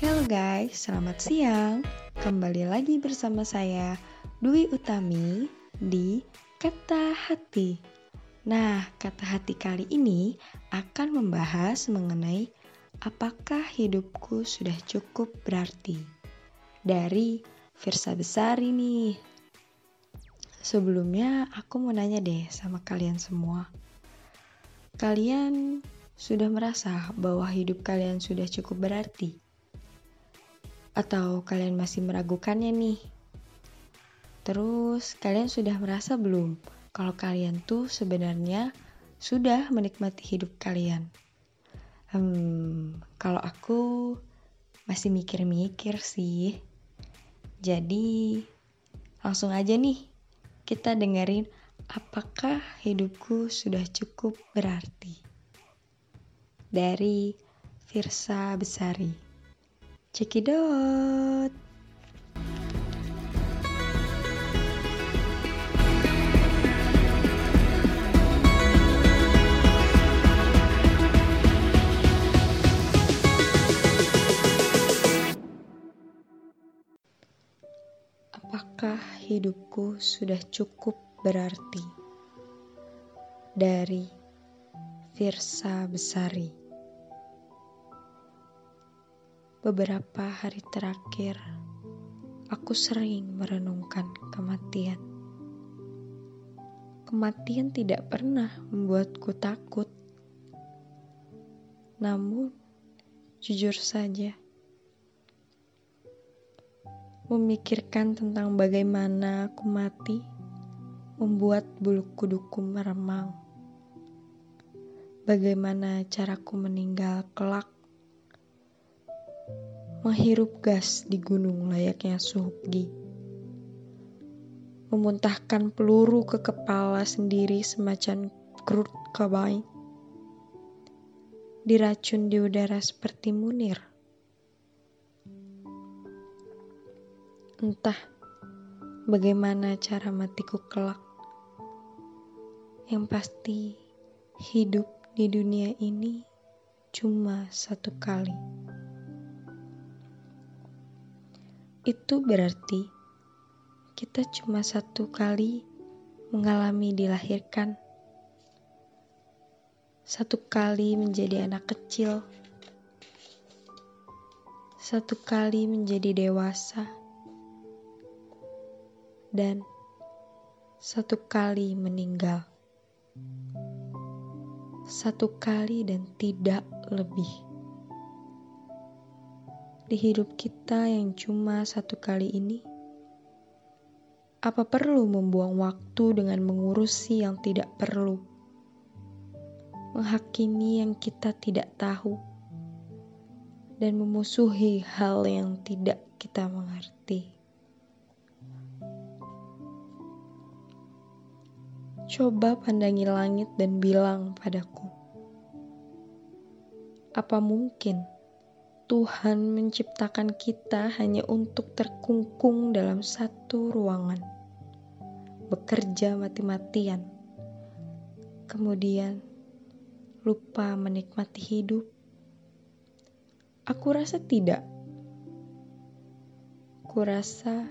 Halo guys, selamat siang. Kembali lagi bersama saya Dwi Utami di Kata Hati. Nah, kata hati kali ini akan membahas mengenai apakah hidupku sudah cukup berarti. Dari Firsa Besari nih. Sebelumnya aku mau nanya deh sama kalian semua. Kalian sudah merasa bahwa hidup kalian sudah cukup berarti? Atau kalian masih meragukannya nih? Terus kalian sudah merasa belum kalau kalian tuh sebenarnya sudah menikmati hidup kalian? Hmm, kalau aku masih mikir-mikir sih. Jadi langsung aja nih kita dengerin apakah hidupku sudah cukup berarti. Dari Firsa Besari. Cekidot. Apakah hidupku sudah cukup berarti? Dari Firsa Besari Beberapa hari terakhir, aku sering merenungkan kematian. Kematian tidak pernah membuatku takut. Namun, jujur saja, memikirkan tentang bagaimana aku mati membuat bulu kuduku meremang. Bagaimana caraku meninggal kelak menghirup gas di gunung layaknya Suhgi. Memuntahkan peluru ke kepala sendiri semacam Kurt Cobain. Diracun di udara seperti Munir. Entah bagaimana cara matiku kelak. Yang pasti hidup di dunia ini cuma satu kali. Itu berarti kita cuma satu kali mengalami dilahirkan, satu kali menjadi anak kecil, satu kali menjadi dewasa, dan satu kali meninggal. Satu kali dan tidak lebih di hidup kita yang cuma satu kali ini? Apa perlu membuang waktu dengan mengurusi yang tidak perlu? Menghakimi yang kita tidak tahu dan memusuhi hal yang tidak kita mengerti. Coba pandangi langit dan bilang padaku, apa mungkin? Tuhan menciptakan kita hanya untuk terkungkung dalam satu ruangan, bekerja mati-matian, kemudian lupa menikmati hidup. Aku rasa tidak. Kurasa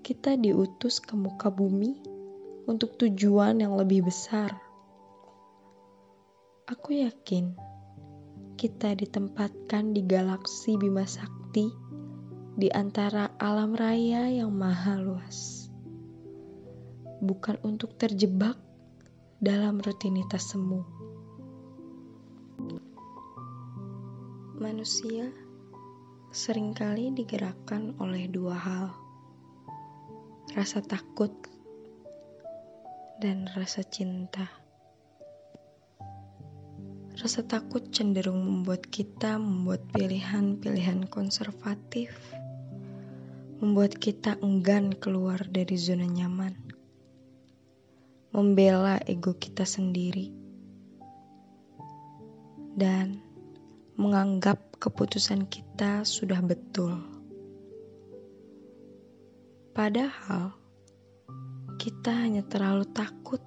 kita diutus ke muka bumi untuk tujuan yang lebih besar. Aku yakin kita ditempatkan di galaksi Bima Sakti di antara alam raya yang maha luas. Bukan untuk terjebak dalam rutinitas semu. Manusia sering kali digerakkan oleh dua hal. Rasa takut dan rasa cinta. Rasa takut cenderung membuat kita membuat pilihan-pilihan konservatif, membuat kita enggan keluar dari zona nyaman, membela ego kita sendiri, dan menganggap keputusan kita sudah betul. Padahal kita hanya terlalu takut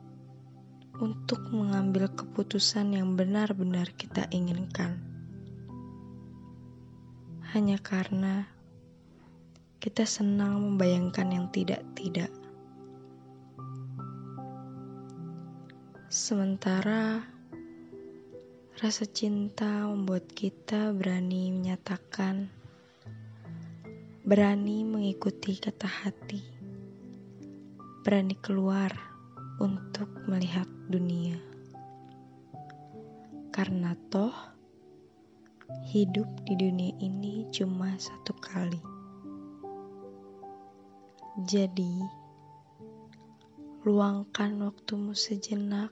untuk mengambil keputusan yang benar-benar kita inginkan. hanya karena kita senang membayangkan yang tidak-tidak. Sementara rasa cinta membuat kita berani menyatakan, berani mengikuti kata hati, berani keluar untuk melihat dunia. Karena toh, hidup di dunia ini cuma satu kali. Jadi, luangkan waktumu sejenak,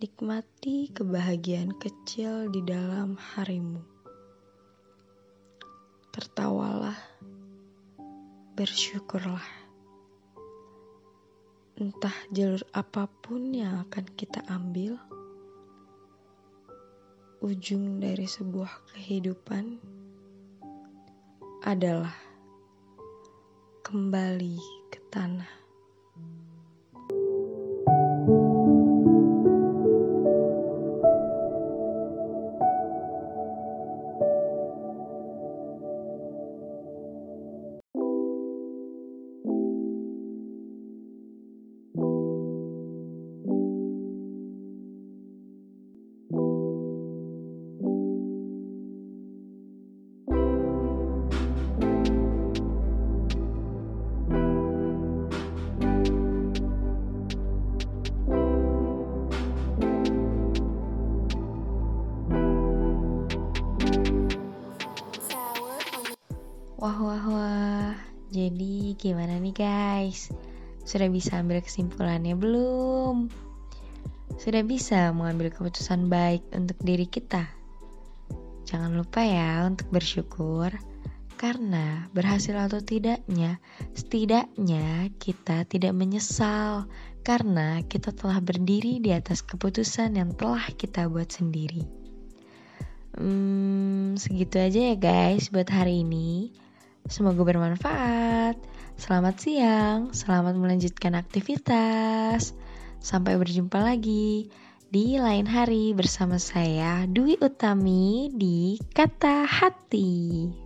nikmati kebahagiaan kecil di dalam harimu. Tertawalah, bersyukurlah. Entah jalur apa pun yang akan kita ambil, ujung dari sebuah kehidupan adalah kembali ke tanah. Wah wah wah, jadi gimana nih guys? Sudah bisa ambil kesimpulannya belum? Sudah bisa mengambil keputusan baik untuk diri kita? Jangan lupa ya untuk bersyukur karena berhasil atau tidaknya, setidaknya kita tidak menyesal karena kita telah berdiri di atas keputusan yang telah kita buat sendiri. Hmm, segitu aja ya guys buat hari ini. Semoga bermanfaat. Selamat siang, selamat melanjutkan aktivitas. Sampai berjumpa lagi di lain hari bersama saya Dwi Utami di Kata Hati.